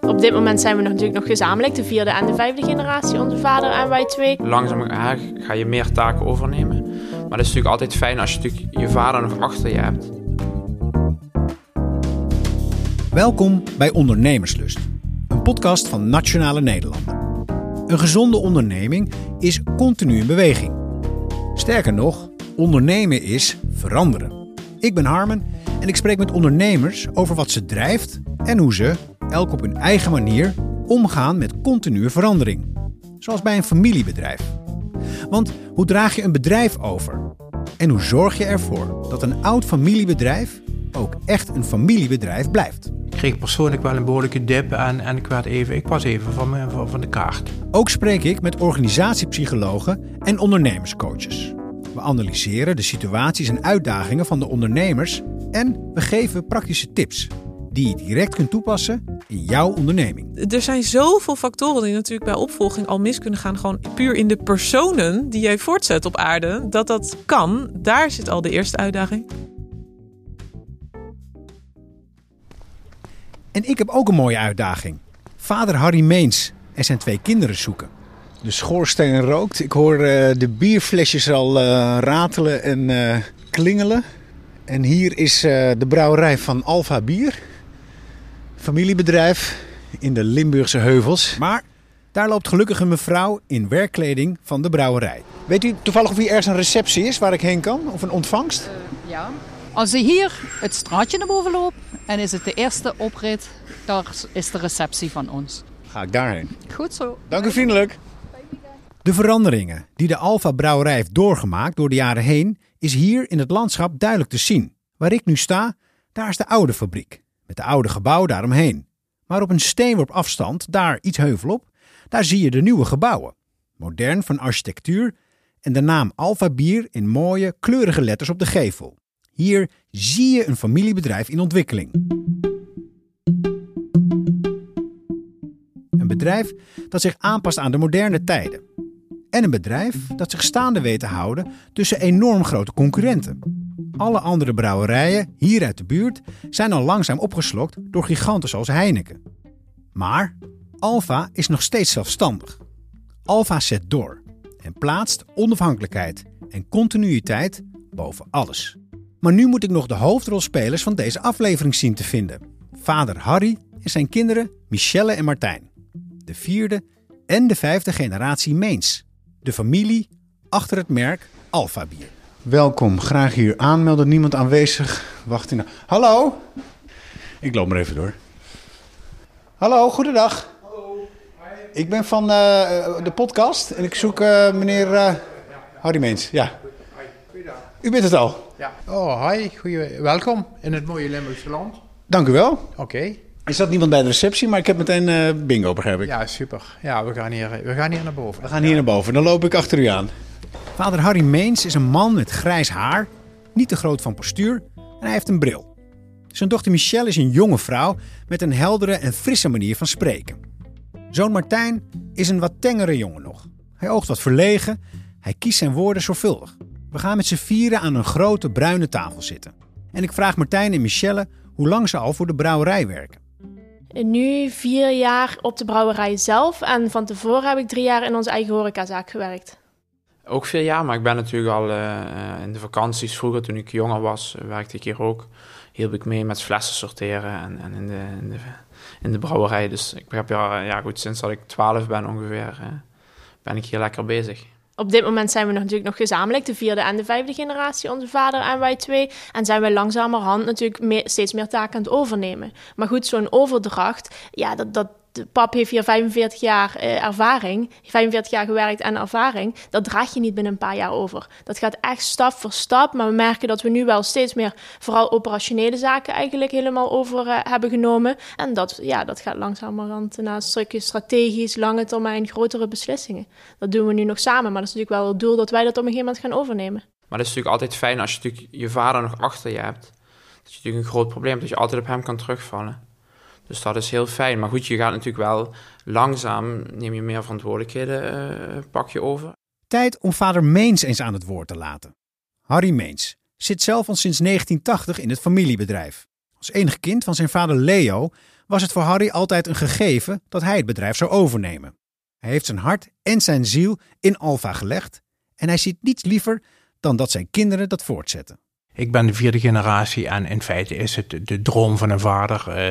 Op dit moment zijn we nog natuurlijk nog gezamenlijk, de vierde en de vijfde generatie, onze vader en wij twee. Langzaam ga je meer taken overnemen. Maar het is natuurlijk altijd fijn als je natuurlijk je vader nog achter je hebt. Welkom bij Ondernemerslust, een podcast van Nationale Nederlanden. Een gezonde onderneming is continu in beweging. Sterker nog, ondernemen is veranderen. Ik ben Harmen en ik spreek met ondernemers over wat ze drijft en hoe ze, elk op hun eigen manier, omgaan met continue verandering. Zoals bij een familiebedrijf. Want hoe draag je een bedrijf over? En hoe zorg je ervoor dat een oud familiebedrijf ook echt een familiebedrijf blijft? Ik kreeg persoonlijk wel een behoorlijke dip en, en ik, werd even, ik was even van, van de kaart. Ook spreek ik met organisatiepsychologen en ondernemerscoaches. We analyseren de situaties en uitdagingen van de ondernemers en we geven praktische tips die je direct kunt toepassen in jouw onderneming. er zijn zoveel factoren die natuurlijk bij opvolging al mis kunnen gaan. Gewoon puur in de personen die jij voortzet op aarde. Dat dat kan, daar zit al de eerste uitdaging. En ik heb ook een mooie uitdaging. Vader Harry Meens en zijn twee kinderen zoeken. De schoorsteen rookt. Ik hoor eh, de bierflesjes al eh, ratelen en eh, klingelen. En hier is eh, de brouwerij van Alfa Bier. Familiebedrijf in de Limburgse heuvels. Maar daar loopt gelukkig een mevrouw in werkkleding van de brouwerij. Weet u toevallig of hier ergens een receptie is waar ik heen kan? Of een ontvangst? Ja. Als je hier het straatje naar boven loopt en is het de eerste oprit, daar is de receptie van ons. Ga ik daarheen. Goed zo. Dank u vriendelijk. De veranderingen die de Alfa Brouwerij heeft doorgemaakt door de jaren heen, is hier in het landschap duidelijk te zien. Waar ik nu sta, daar is de oude fabriek, met de oude gebouw daaromheen. Maar op een steenworp afstand, daar iets heuvelop, daar zie je de nieuwe gebouwen. Modern van architectuur en de naam Alfa Bier in mooie, kleurige letters op de gevel. Hier zie je een familiebedrijf in ontwikkeling. Een bedrijf dat zich aanpast aan de moderne tijden. En een bedrijf dat zich staande weet te houden tussen enorm grote concurrenten. Alle andere brouwerijen hier uit de buurt zijn al langzaam opgeslokt door giganten zoals Heineken. Maar Alfa is nog steeds zelfstandig. Alfa zet door en plaatst onafhankelijkheid en continuïteit boven alles. Maar nu moet ik nog de hoofdrolspelers van deze aflevering zien te vinden. Vader Harry en zijn kinderen Michelle en Martijn. De vierde en de vijfde generatie Meens. De familie achter het merk Alfa Bier. Welkom, graag hier aanmelden. Niemand aanwezig. Wacht in. Hallo? Ik loop maar even door. Hallo, goedendag. Hallo. Ik ben van eh, de podcast en ik zoek eh, meneer eh, Harry Meens. Ja. U bent het al. Ja. Oh, hi. Goeie, welkom in het mooie Limburgse land. Dank u wel. Oké. Er zat niemand bij de receptie, maar ik heb meteen eh, bingo, begrijp ik. Ja, super. Ja, we gaan hier, we gaan hier naar boven. We gaan hier naar boven. Dan loop ik achter u aan. Vader Harry Meens is een man met grijs haar, niet te groot van postuur en hij heeft een bril. Zijn dochter Michelle is een jonge vrouw met een heldere en frisse manier van spreken. Zoon Martijn is een wat tengere jongen nog. Hij oogt wat verlegen, hij kiest zijn woorden zorgvuldig. We gaan met z'n vieren aan een grote bruine tafel zitten. En ik vraag Martijn en Michelle hoe lang ze al voor de brouwerij werken. Nu vier jaar op de brouwerij zelf en van tevoren heb ik drie jaar in onze eigen horecazaak gewerkt. Ook veel jaar, maar ik ben natuurlijk al eh, in de vakanties vroeger, toen ik jonger was, werkte ik hier ook. Hielp ik mee met flessen sorteren en, en in, de, in, de, brouwerij. Dus ik heb ja, ja goed, sinds dat ik 12 ben ongeveer, eh, ben ik hier lekker bezig. Op dit moment zijn we nog natuurlijk nog gezamenlijk, de vierde en de vijfde generatie, onze vader en wij twee. En zijn wij langzamerhand natuurlijk steeds meer taken aan het overnemen. Maar goed, zo'n overdracht, ja, dat, dat, pap heeft hier 45 jaar eh, ervaring, 45 jaar gewerkt en ervaring. Dat draag je niet binnen een paar jaar over. Dat gaat echt stap voor stap. Maar we merken dat we nu wel steeds meer, vooral operationele zaken, eigenlijk helemaal over eh, hebben genomen. En dat, ja, dat gaat langzamerhand naar een stukje strategisch, lange termijn, grotere beslissingen. Dat doen we nu nog samen, maar dat is natuurlijk wel het doel dat wij dat op een gegeven moment gaan overnemen. Maar het is natuurlijk altijd fijn als je natuurlijk je vader nog achter je hebt. Dat je natuurlijk een groot probleem dat je altijd op hem kan terugvallen. Dus dat is heel fijn. Maar goed, je gaat natuurlijk wel langzaam, neem je meer verantwoordelijkheden, eh, pak je over. Tijd om vader Meens eens aan het woord te laten. Harry Meens zit zelf al sinds 1980 in het familiebedrijf. Als enig kind van zijn vader Leo was het voor Harry altijd een gegeven dat hij het bedrijf zou overnemen. Hij heeft zijn hart en zijn ziel in Alfa gelegd en hij ziet niets liever dan dat zijn kinderen dat voortzetten. Ik ben de vierde generatie en in feite is het de droom van een vader, uh,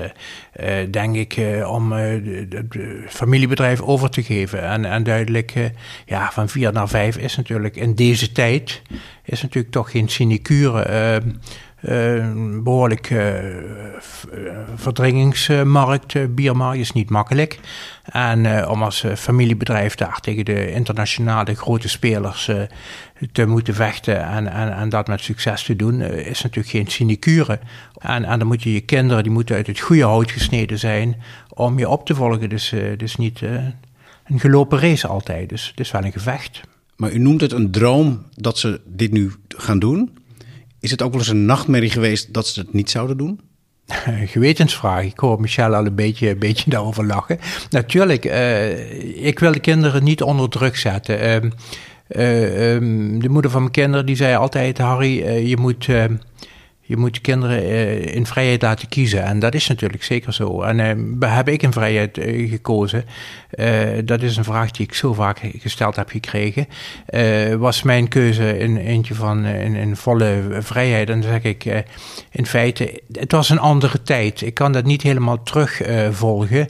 uh, denk ik, uh, om het familiebedrijf over te geven. En, en duidelijk, ja, van vier naar vijf is natuurlijk in deze tijd, is natuurlijk toch geen sinecure uh, behoorlijk uh, verdringingsmarkt. biermarkt is niet makkelijk. En om als familiebedrijf daar tegen de internationale grote spelers te moeten vechten en, en, en dat met succes te doen, is natuurlijk geen sinecure. En, dan moet je kinderen, die moeten uit het goede hout gesneden zijn om je op te volgen. Dus is niet een gelopen race altijd. Dus het is wel een gevecht. Maar u noemt het een droom dat ze dit nu gaan doen. Is het ook wel eens een nachtmerrie geweest dat ze het niet zouden doen? Gewetensvraag. Ik hoor Michel al een beetje, beetje daarover lachen. Natuurlijk, uh, ik wil de kinderen niet onder druk zetten. Uh, uh, de moeder van mijn kinderen die zei altijd: Harry, je moet je moet kinderen uh, in vrijheid laten kiezen. En dat is natuurlijk zeker zo. En uh, heb ik in vrijheid uh, gekozen? dat is een vraag die ik zo vaak gesteld heb gekregen. was mijn keuze in eentje van in volle vrijheid? En dan zeg ik in feite, het was een andere tijd. Ik kan dat niet helemaal terugvolgen.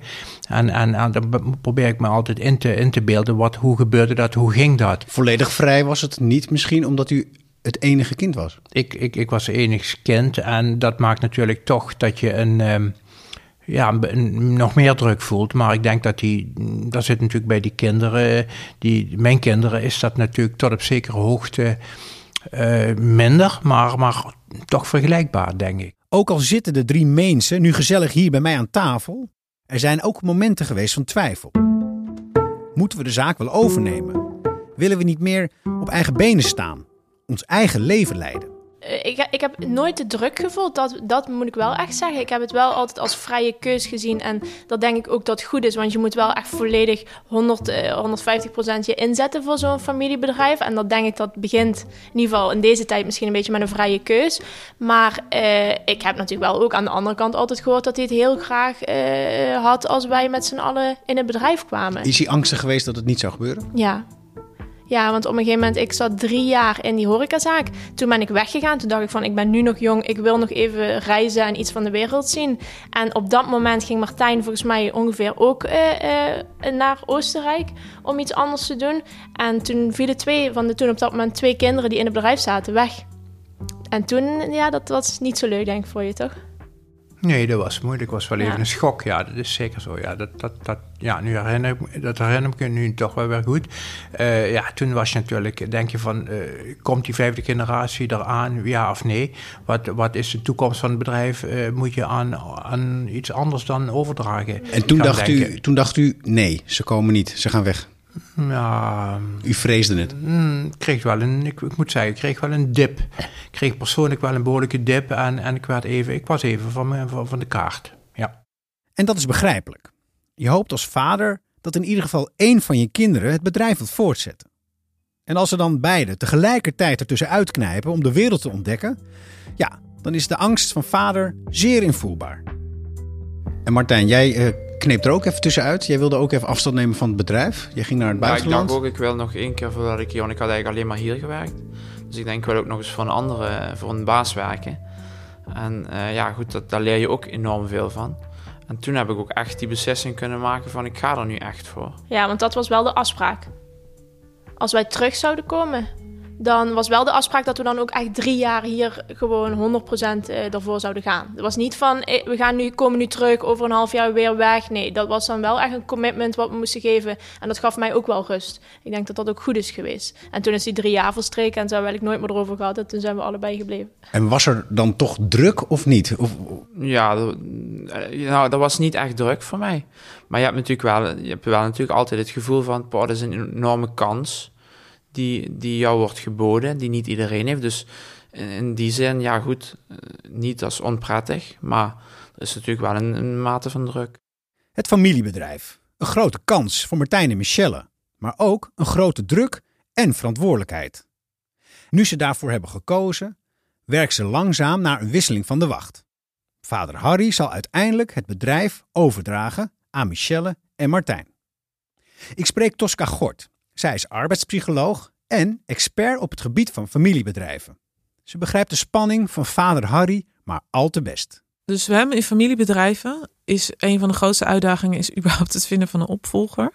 En, en, en dan probeer ik me altijd in te, in te beelden. Wat, hoe gebeurde dat? Hoe ging dat? Volledig vrij was het niet misschien omdat u het enige kind was? Ik, ik, ik was enigst kind en dat maakt natuurlijk toch dat je een, um, ja, een, nog meer druk voelt. Maar ik denk dat die, dat zit natuurlijk bij die kinderen, die, mijn kinderen, is dat natuurlijk tot op zekere hoogte uh, minder, maar, maar toch vergelijkbaar, denk ik. Ook al zitten de drie mensen nu gezellig hier bij mij aan tafel, er zijn ook momenten geweest van twijfel. Moeten we de zaak wel overnemen? Willen we niet meer op eigen benen staan? Ons eigen leven leiden. Eh, ik, ik heb nooit de druk gevoeld, dat, dat moet ik wel echt zeggen. Ik heb het wel altijd als vrije keus gezien. En dat denk ik ook dat goed is. Want je moet wel echt volledig 100, 150 procent je inzetten voor zo'n familiebedrijf. En dat denk ik dat begint in ieder geval in deze tijd misschien een beetje met een vrije keus. Maar uh, ik heb natuurlijk wel ook aan de andere kant altijd gehoord dat hij het heel graag uh, had als wij met z'n allen in het bedrijf kwamen. Is hij angstig geweest dat het niet zou gebeuren? Ja, ja, want op een gegeven moment, ik zat drie jaar in die horecazaak. Toen ben ik weggegaan. Toen dacht ik van, ik ben nu nog jong. Ik wil nog even reizen en iets van de wereld zien. En op dat moment ging Martijn volgens mij ongeveer ook uh, uh, naar Oostenrijk om iets anders te doen. En toen vielen twee van de toen op dat moment twee kinderen die in het bedrijf zaten weg. En toen, ja, dat was niet zo leuk denk ik voor je, toch? Nee, dat was moeilijk. Was wel even een schok. Ja, dat is zeker zo. Ja, dat, dat, dat, ja nu herinner ik, dat herinner ik me nu toch wel weer goed. Uh, ja, toen was je natuurlijk, denk je van, uh, komt die vijfde generatie eraan, ja of nee? Wat, wat is de toekomst van het bedrijf? Uh, moet je aan, aan iets anders dan overdragen? En toen dacht, u, toen dacht u, nee, ze komen niet, ze gaan weg. Ja, U vreesde het? Mm, kreeg wel een, ik, ik, moet zeggen, ik kreeg wel een dip. Ik kreeg persoonlijk wel een behoorlijke dip en, en ik, werd even, ik was even van, van, van de kaart. Ja. En dat is begrijpelijk. Je hoopt als vader dat in ieder geval één van je kinderen het bedrijf wilt voortzetten. En als ze dan beide tegelijkertijd ertussen uitknijpen om de wereld te ontdekken, ja, dan is de angst van vader zeer invoelbaar. En Martijn, jij uh, kneep er ook even tussenuit. Jij wilde ook even afstand nemen van het bedrijf. Je ging naar het buitenland. Ja, ik dacht ook, ik wil nog één keer voordat ik hier... Want ik had eigenlijk alleen maar hier gewerkt. Dus ik denk, ik wil ook nog eens voor een andere, voor een baas werken. En uh, ja, goed, dat, daar leer je ook enorm veel van. En toen heb ik ook echt die beslissing kunnen maken van, ik ga er nu echt voor. Ja, want dat was wel de afspraak. Als wij terug zouden komen, dan was wel de afspraak dat we dan ook echt drie jaar hier gewoon 100% eh, ervoor zouden gaan. Het was niet van, eh, we gaan nu, komen nu terug, over een half jaar weer weg. Nee, dat was dan wel echt een commitment wat we moesten geven. En dat gaf mij ook wel rust. Ik denk dat dat ook goed is geweest. En toen is die drie jaar verstreken en toen hebben we nooit meer erover gehad. En toen zijn we allebei gebleven. En was er dan toch druk of niet? Of... Ja, nou, dat was niet echt druk voor mij. Maar je hebt natuurlijk wel, je hebt wel natuurlijk altijd het gevoel van, dat is een enorme kans die, die jou wordt geboden, die niet iedereen heeft. Dus in die zin, ja goed, eh, niet als onprettig, maar er is natuurlijk wel een, een mate van druk. Het familiebedrijf. Een grote kans voor Martijn en Michelle, maar ook een grote druk en verantwoordelijkheid. Nu ze daarvoor hebben gekozen, werken ze langzaam naar een wisseling van de wacht. Vader Harry zal uiteindelijk het bedrijf overdragen aan Michelle en Martijn. Ik spreek Tosca Gort. Zij is arbeidspsycholoog en expert op het gebied van familiebedrijven. Ze begrijpt de spanning van vader Harry maar al te best. Dus we hebben in familiebedrijven is een van de grootste uitdagingen is überhaupt het vinden van een opvolger.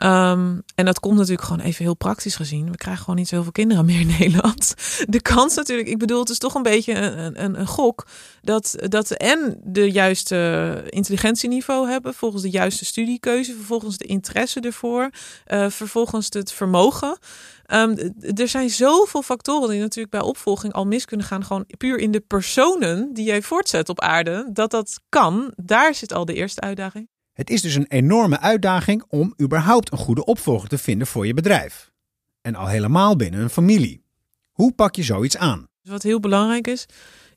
Ehm, en dat komt natuurlijk gewoon even heel praktisch gezien. We krijgen gewoon niet zoveel kinderen meer in Nederland. De kans natuurlijk, ik bedoel, het is toch een beetje een, een, een gok dat, dat en de juiste intelligentieniveau hebben, volgens de juiste studiekeuze, vervolgens de interesse ervoor, uh, vervolgens het vermogen. Um, er zijn zoveel factoren die natuurlijk bij opvolging al mis kunnen gaan. Gewoon puur in de personen die jij voortzet op aarde. Dat dat kan, daar zit al de eerste uitdaging. Het is dus een enorme uitdaging om überhaupt een goede opvolger te vinden voor je bedrijf. En al helemaal binnen een familie. Hoe pak je zoiets aan? Dus wat heel belangrijk is,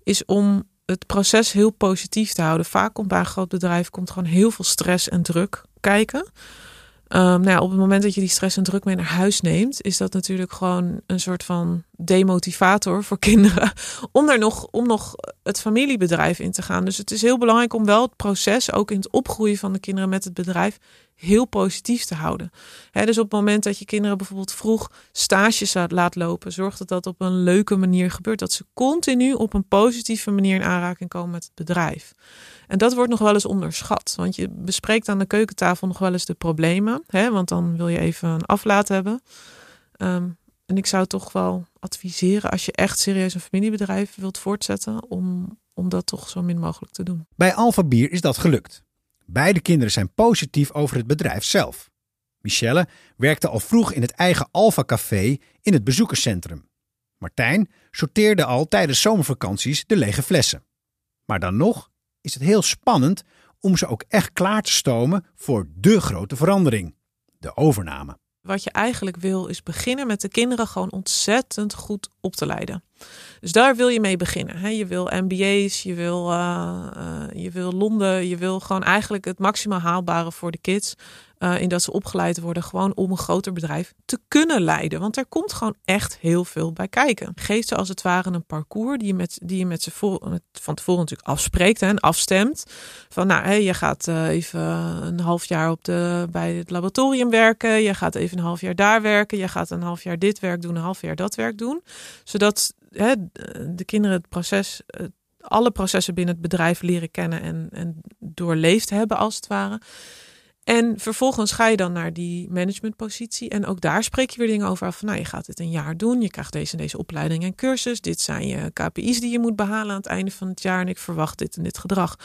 is om het proces heel positief te houden. Vaak komt bij een groot bedrijf komt gewoon heel veel stress en druk kijken. Um, nou ja, op het moment dat je die stress en druk mee naar huis neemt, is dat natuurlijk gewoon een soort van demotivator voor kinderen om er nog, om nog het familiebedrijf in te gaan. Dus het is heel belangrijk om wel het proces, ook in het opgroeien van de kinderen met het bedrijf, heel positief te houden. dus op het moment dat je kinderen bijvoorbeeld vroeg stages laat lopen, zorg dat dat op een leuke manier gebeurt. Dat ze continu op een positieve manier in aanraking komen met het bedrijf. En dat wordt nog wel eens onderschat. Want je bespreekt aan de keukentafel nog wel eens de problemen. Want dan wil je even een aflaat hebben. Ehm, en ik zou toch wel adviseren als je echt serieus een familiebedrijf wilt voortzetten, om, om dat toch zo min mogelijk te doen. Bij Alpha Bier is dat gelukt. Beide kinderen zijn positief over het bedrijf zelf. Michelle werkte al vroeg in het eigen Alpha Café in het bezoekerscentrum. Martijn sorteerde al tijdens zomervakanties de lege flessen. Maar dan nog is het heel spannend om ze ook echt klaar te stomen voor de grote verandering: de overname. Wat je eigenlijk wil is beginnen met de kinderen gewoon ontzettend goed op te leiden. Dus daar wil je mee beginnen. Je wil MBA's, je wil, uh, je wil Londen, je wil gewoon eigenlijk het maximaal haalbare voor de kids. Uh, in dat ze opgeleid worden gewoon om een groter bedrijf te kunnen leiden. Want er komt gewoon echt heel veel bij kijken. Geef ze als het ware een parcours die je met, die je met ze voor, van tevoren natuurlijk afspreekt en afstemt. Van nou, je gaat uh, even een half jaar op de, bij het laboratorium werken. Je gaat even een half jaar daar werken. Je gaat een half jaar dit werk doen, een half jaar dat werk doen. Zodat hè, de kinderen het proces, alle processen binnen het bedrijf leren kennen en, en doorleefd hebben als het ware. En vervolgens ga je dan naar die managementpositie. En ook daar spreek je weer dingen over af. Van, nou, je gaat dit een jaar doen. Je krijgt deze en deze opleiding en cursus. Dit zijn je KPI's die je moet behalen aan het einde van het jaar. En ik verwacht dit en dit gedrag.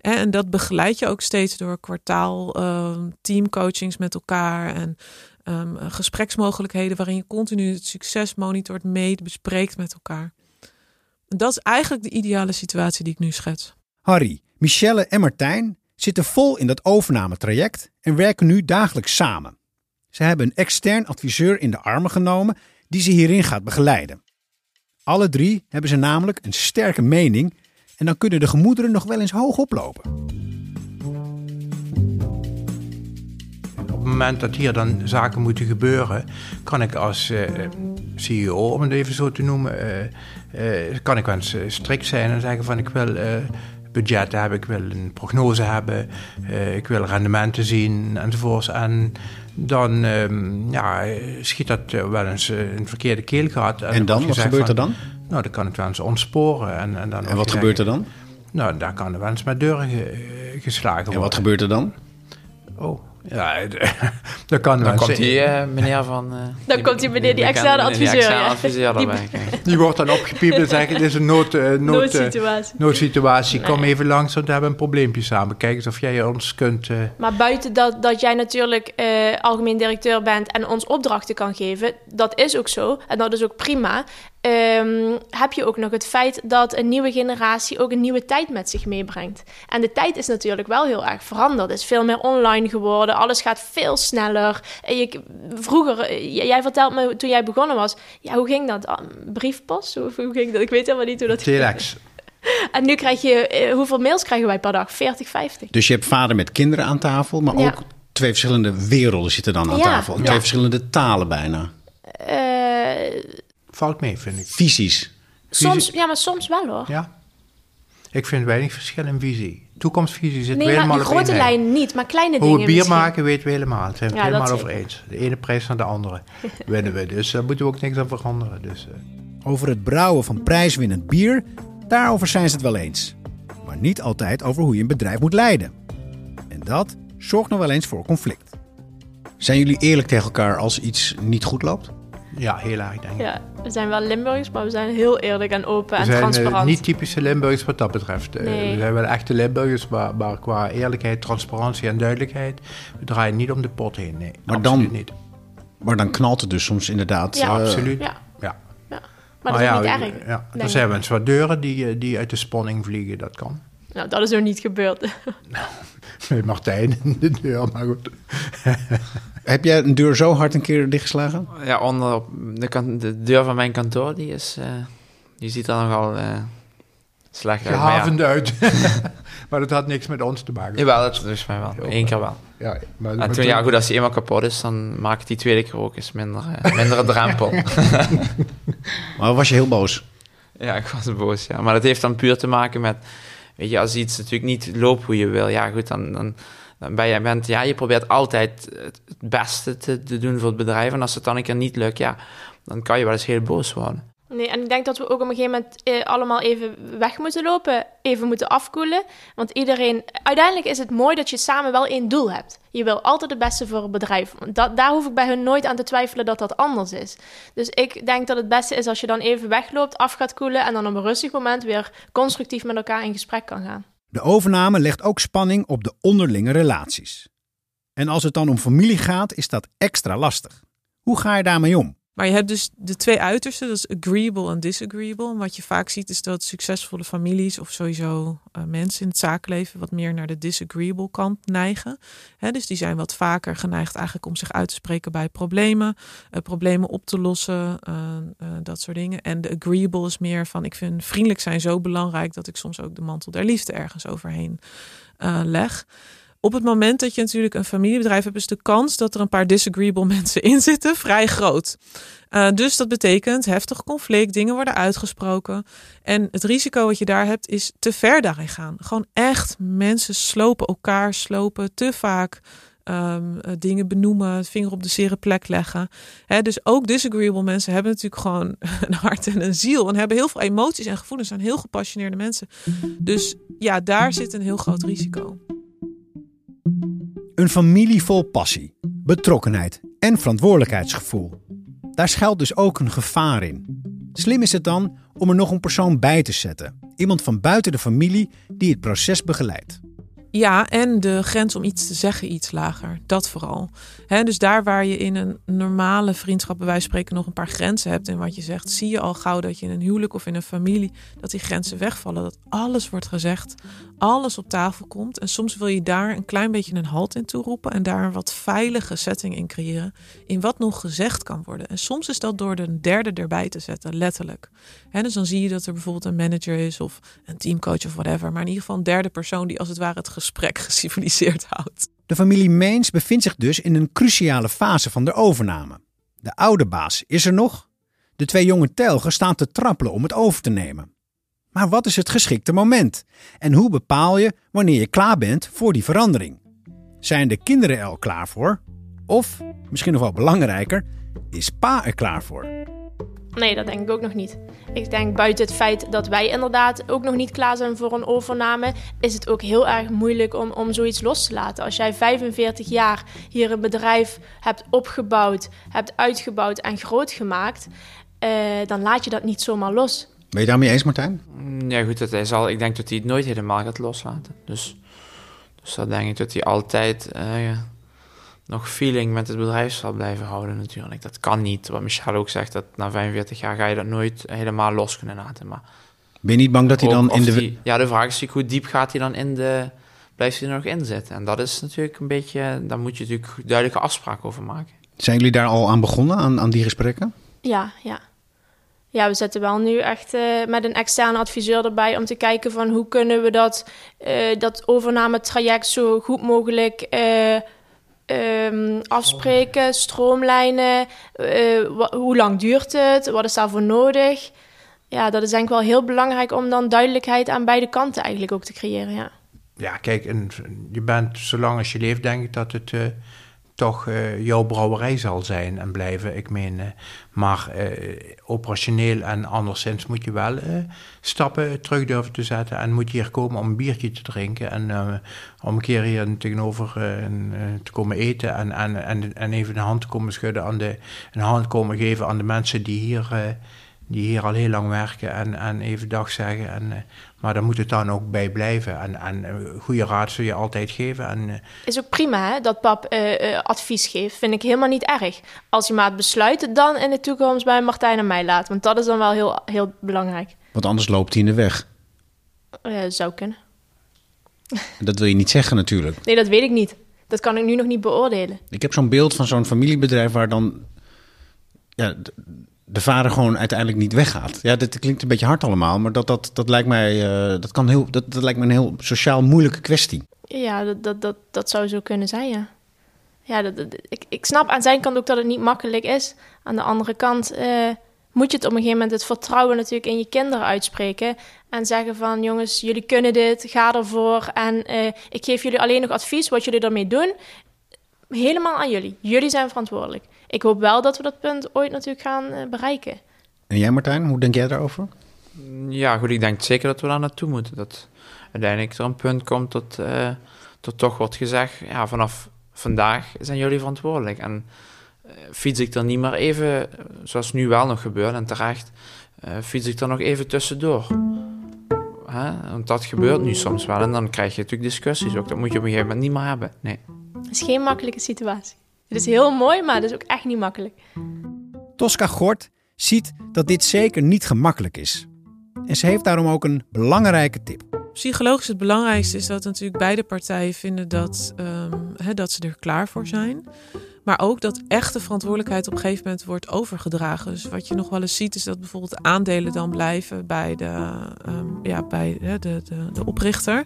En dat begeleid je ook steeds door kwartaal uh, teamcoachings met elkaar. En um, gespreksmogelijkheden waarin je continu het succes monitort, meet, bespreekt met elkaar. Dat is eigenlijk de ideale situatie die ik nu schets. Harry, Michelle en Martijn zitten vol in dat overnametraject en werken nu dagelijks samen. Ze hebben een extern adviseur in de armen genomen die ze hierin gaat begeleiden. Alle drie hebben ze namelijk een sterke mening en dan kunnen de gemoederen nog wel eens hoog oplopen. Op het moment dat hier dan zaken moeten gebeuren, kan ik als uh, CEO, om het even zo te noemen, uh, kan ik wel eens strikt zijn en zeggen van ik wil budgetten hebben, ik wil een prognose hebben, uh, ik wil rendementen zien enzovoorts. En dan um, ja, schiet dat wel eens een verkeerde keel gehad. En, en dan? Wat gebeurt van, er dan? Nou, dan kan het wel eens ontsporen. En, en, dan en wat gebeurt er dan? Nou, daar kan er wel eens met deuren ge, geslagen worden. En wat gebeurt er dan? Oh, ja, dat kan Dan komt die uh, meneer van... Uh, dan die, komt die meneer, die externe adviseur. Die externe adviseur erbij. Die, die wordt dan opgepiept en zegt, dit is een nood, uh, nood, noodsituatie. noodsituatie. Kom even langs, want we hebben een probleempje samen. Kijk eens of jij ons kunt... Maar buiten dat, dat jij natuurlijk algemeen directeur bent en ons opdrachten kan geven, dat is ook zo. En dat is ook prima. Um, heb je ook nog het feit dat een nieuwe generatie ook een nieuwe tijd met zich meebrengt. En de tijd is natuurlijk wel heel erg veranderd. Het is veel meer online geworden. Alles gaat veel sneller. Je, vroeger, jij vertelt me toen jij begonnen was, ja, hoe ging dat? Ah, briefpost? Hoe, hoe ging dat? Ik weet helemaal niet hoe dat Telex. En nu krijg je, hoeveel mails krijgen wij per dag? 40, 50. Dus je hebt vader met kinderen aan tafel, maar ja. ook twee verschillende werelden zitten dan aan ja. tafel. En twee ja. verschillende talen bijna. Uh, Valt mee, vind ik. Visies. Soms, ja, maar soms wel hoor. Ja. Ik vind weinig verschil in visie. Toekomstvisie zit Nee, helemaal maar in op grote lijn. lijnen niet, maar kleine Hoe dingen we bier misschien. maken weten we helemaal. Daar zijn we het Ja, helemaal over eens. De ene prijs naar de andere winnen we. Dus daar moeten we ook niks aan veranderen. Dus, eh. Over het brouwen van prijswinnend bier, daarover zijn ze het wel eens. Maar niet altijd over hoe je een bedrijf moet leiden. En dat zorgt nog wel eens voor conflict. Zijn jullie eerlijk tegen elkaar als iets niet goed loopt? Ja, heel erg denk ik. Ja, we zijn wel Limburgers, maar we zijn heel eerlijk en open We en zijn eh, transparant. niet typische Limburgers wat dat betreft. Eh, Nee. We zijn wel echte Limburgers, maar, maar qua eerlijkheid, transparantie en duidelijkheid... we draaien niet om de pot heen, nee. Maar dan- absoluut niet. Maar dan knalt het dus soms inderdaad. Ja, eh, Absoluut. Ja, Ja. maar dat is ja, niet we- erg. Ja, er zijn wel eens wat deuren die, die uit de spanning vliegen, dat kan. Nou, dat is ook niet gebeurd. Met Martijn in de deur, maar goed. Heb jij een deur zo hard een keer dichtgeslagen? Ja, onder op de, kan- de deur van mijn kantoor, die is... eh, die ziet er nogal eh, slecht uit. Gehavend uit. maar dat had niks met ons te maken. jawel, dat is mij wel. Eén keer wel. Ja, maar, En maar toen, ja goed, als die eenmaal kapot is, dan maak ik die tweede keer ook eens minder, eh, mindere drempel. Maar was je heel boos? Ja, ik was boos, ja. Maar dat heeft dan puur te maken met... Weet je, als iets natuurlijk niet loopt hoe je wil... Ja, goed, dan, dan, dan ben je... Bent, ja, je probeert altijd het beste te, te doen voor het bedrijf. En als het dan een keer niet lukt, ja... Dan kan je wel eens heel boos worden. Nee, en ik denk dat we ook op een gegeven moment eh, allemaal even weg moeten lopen, even moeten afkoelen. Want iedereen, uiteindelijk is het mooi dat je samen wel één doel hebt. Je wil altijd het beste voor het bedrijf. Dat, daar hoef ik bij hun nooit aan te twijfelen dat dat anders is. Dus ik denk dat het beste is als je dan even wegloopt, af gaat koelen en dan op een rustig moment weer constructief met elkaar in gesprek kan gaan. De overname legt ook spanning op de onderlinge relaties. En als het dan om familie gaat, is dat extra lastig. Hoe ga je daarmee om? Maar je hebt dus de twee uitersten, dat is agreeable en disagreeable. En wat je vaak ziet is dat succesvolle families of sowieso eh, mensen in het zakenleven wat meer naar de disagreeable kant neigen. Dus die zijn wat vaker geneigd eigenlijk om zich uit te spreken bij problemen, eh, problemen op te lossen, eh, dat soort dingen. En de agreeable is meer van ik vind vriendelijk zijn zo belangrijk dat ik soms ook de mantel der liefde ergens overheen leg. Op het moment dat je natuurlijk een familiebedrijf hebt, is de kans dat er een paar disagreeable mensen in zitten vrij groot. Uh, dus dat betekent heftig conflict, dingen worden uitgesproken. En het risico wat je daar hebt is te ver daarin gaan. Gewoon echt mensen slopen elkaar, slopen te vaak. Um, uh, dingen benoemen, vinger op de zere plek leggen. Dus ook disagreeable mensen hebben natuurlijk gewoon een hart en een ziel. En hebben heel veel emoties en gevoelens. zijn heel gepassioneerde mensen. Dus ja, daar zit een heel groot risico. Een familie vol passie, betrokkenheid en verantwoordelijkheidsgevoel. Daar schuilt dus ook een gevaar in. Slim is het dan om er nog een persoon bij te zetten. Iemand van buiten de familie die het proces begeleidt. Ja, en de grens om iets te zeggen iets lager. Dat vooral. Dus daar waar je in een normale vriendschap, bij wijze spreken, nog een paar grenzen hebt in wat je zegt, zie je al gauw dat je in een huwelijk of in een familie, dat die grenzen wegvallen. Dat alles wordt gezegd, alles op tafel komt. En soms wil je daar een klein beetje een halt in toeroepen en daar een wat veilige setting in creëren, in wat nog gezegd kan worden. En soms is dat door de derde erbij te zetten, letterlijk. He, dus dan zie je dat er bijvoorbeeld een manager is of een teamcoach of whatever, maar in ieder geval een derde persoon die als het ware het gesprek geciviliseerd houdt. De familie Meens bevindt zich dus in een cruciale fase van de overname. De oude baas is er nog. De twee jonge telgen staan te trappelen om het over te nemen. Maar wat is het geschikte moment? En hoe bepaal je wanneer je klaar bent voor die verandering? Zijn de kinderen er al klaar voor? Of, misschien nog wel belangrijker, is pa er klaar voor? Nee, dat denk ik ook nog niet. Ik denk buiten het feit dat wij inderdaad ook nog niet klaar zijn voor een overname, is het ook heel erg moeilijk om, om zoiets los te laten. Als jij 45 jaar hier een bedrijf hebt opgebouwd, hebt uitgebouwd en groot gemaakt, uh, dan laat je dat niet zomaar los. Ben je daarmee eens, Martijn? Ja, goed, dat hij zal, ik denk dat hij het nooit helemaal gaat loslaten. Dus, dus dat denk ik dat hij altijd uh, nog feeling met het bedrijf zal blijven houden natuurlijk. Dat kan niet. Wat Michel ook zegt, dat na 45 jaar ga je dat nooit helemaal los kunnen laten. Maar ben je niet bang dat hij dan in de... Die, ja, de vraag is natuurlijk hoe diep gaat hij dan in de... Blijft hij er nog in zitten? En dat is natuurlijk een beetje... Daar moet je natuurlijk duidelijke afspraken over maken. Zijn jullie daar al aan begonnen, aan, aan die gesprekken? Ja, ja. Ja, we zitten wel nu echt uh, met een externe adviseur erbij om te kijken van hoe kunnen we dat, uh, dat overname-traject zo goed mogelijk uh, um, afspreken, stroomlijnen. hoe lang duurt het? Wat is daarvoor nodig? ja, dat is denk ik wel heel belangrijk om dan duidelijkheid aan beide kanten eigenlijk ook te creëren. Ja. Ja, kijk, en je bent, zolang als je leeft, denk ik dat het uh, toch uh, jouw brouwerij zal zijn en blijven. Ik meen, uh, maar operationeel en anderszins moet je wel stappen terug durven te zetten. En moet je hier komen om een biertje te drinken en om een keer hier tegenover te komen eten. En, en, en, en even een hand te komen schudden aan de, een hand komen geven aan de mensen die hier die hier al heel lang werken en, en even dag zeggen. En, uh, maar daar moet het dan ook bij blijven. En, en uh, goede raad zul je altijd geven. En, uh, is ook prima hè, dat pap advies geeft. Vind ik helemaal niet erg. Als je maar het besluit dan in de toekomst bij Martijn en mij laat. Want dat is dan wel heel, heel belangrijk. Want anders loopt hij in de weg. zou kunnen. Dat wil je niet zeggen natuurlijk. Nee, dat weet ik niet. Dat kan ik nu nog niet beoordelen. Ik heb zo'n beeld van zo'n familiebedrijf waar dan... Ja, de vader gewoon uiteindelijk niet weggaat. Ja, dit klinkt een beetje hard allemaal, maar dat, dat, dat, lijkt, mij, uh, dat, kan heel, dat, dat lijkt me een heel sociaal moeilijke kwestie. Ja, dat, dat, dat, dat zou zo kunnen zijn, ja. Ja, dat, ik, ik snap aan zijn kant ook dat het niet makkelijk is. Aan de andere kant uh, moet je het op een gegeven moment het vertrouwen natuurlijk in je kinderen uitspreken. En zeggen van, jongens, jullie kunnen dit, ga ervoor. En uh, ik geef jullie alleen nog advies wat jullie ermee doen. Helemaal aan jullie. Jullie zijn verantwoordelijk ik hoop wel dat we dat punt ooit natuurlijk gaan uh, bereiken. En jij Martijn, hoe denk jij daarover? Ja, goed, ik denk zeker dat we daar naartoe moeten. Dat uiteindelijk er een punt komt dat, uh, dat toch wordt gezegd, ja, vanaf vandaag zijn jullie verantwoordelijk. En uh, fiets ik er niet meer even, zoals nu wel nog gebeurt en terecht, fiets ik er nog even tussendoor. Hè? Want dat gebeurt nu soms wel en dan krijg je natuurlijk discussies ook. Dat moet je op een gegeven moment niet meer hebben. Nee. Het is geen makkelijke situatie. Het is heel mooi, maar het is ook echt niet makkelijk. Tosca Gort ziet dat dit zeker niet gemakkelijk is. En ze heeft daarom ook een belangrijke tip. Psychologisch het belangrijkste is dat natuurlijk beide partijen vinden dat, um, dat ze er klaar voor zijn. Maar ook dat echte verantwoordelijkheid op een gegeven moment wordt overgedragen. Dus wat je nog wel eens ziet, is dat bijvoorbeeld aandelen dan blijven bij de, um, ja, bij de, de, de oprichter.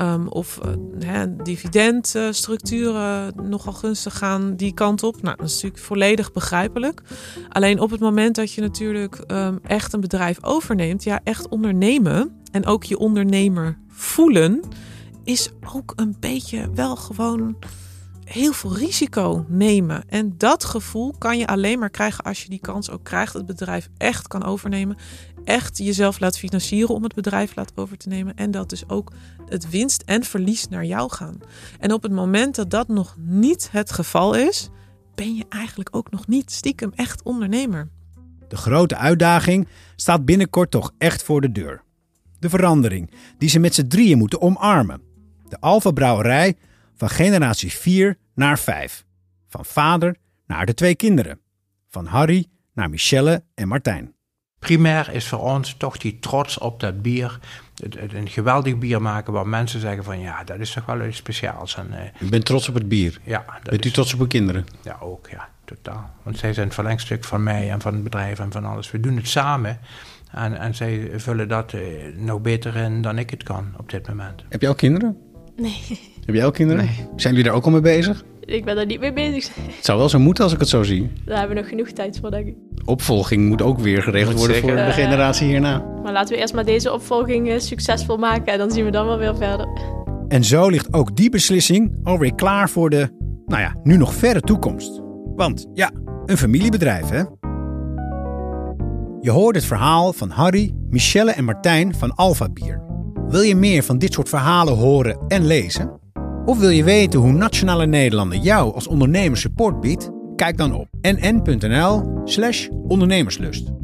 Um, of uh, dividendstructuren nogal gunstig gaan die kant op. Nou, dat is natuurlijk volledig begrijpelijk. Alleen op het moment dat je natuurlijk um, echt een bedrijf overneemt, ja, echt ondernemen en ook je ondernemer voelen, is ook een beetje wel gewoon heel veel risico nemen. En dat gevoel kan je alleen maar krijgen als je die kans ook krijgt. Het bedrijf echt kan overnemen. Echt jezelf laat financieren om het bedrijf laat over te nemen. En dat dus ook het winst en verlies naar jou gaan. En op het moment dat dat nog niet het geval is, ben je eigenlijk ook nog niet stiekem echt ondernemer. De grote uitdaging staat binnenkort toch echt voor de deur. De verandering die ze met z'n drieën moeten omarmen. De Alfa Brouwerij van generatie 4 naar 5. Van vader naar de twee kinderen. Van Harry naar Michelle en Martijn. Primair is voor ons toch die trots op dat bier. Een geweldig bier maken waar mensen zeggen van ja, dat is toch wel iets speciaals. En, uh, u bent trots op het bier? Ja. Bent u trots op uw kinderen? Ja, ook ja, totaal. Want zij zijn het verlengstuk van mij en van het bedrijf en van alles. We doen het samen. En, en zij vullen dat uh, nog beter in dan ik het kan op dit moment. Heb je al kinderen? Nee. Heb jij ook kinderen? Nee. Zijn jullie daar ook al mee bezig? Ik ben daar niet mee bezig. Het zou wel zo moeten als ik het zo zie. Daar hebben we nog genoeg tijd voor, denk ik. Opvolging moet ook weer geregeld worden voor de generatie hierna. Maar laten we eerst maar deze opvolging uh, succesvol maken en dan zien we dan wel weer verder. En zo ligt ook die beslissing alweer klaar voor de, nou ja, nu nog verre toekomst. Want ja, een familiebedrijf hè. Je hoort het verhaal van Harry, Michelle en Martijn van Alpha Bier. Wil je meer van dit soort verhalen horen en lezen? Of wil je weten hoe Nationale Nederlanden jou als ondernemer support biedt? Kijk dan op nn.nl/slash ondernemerslust.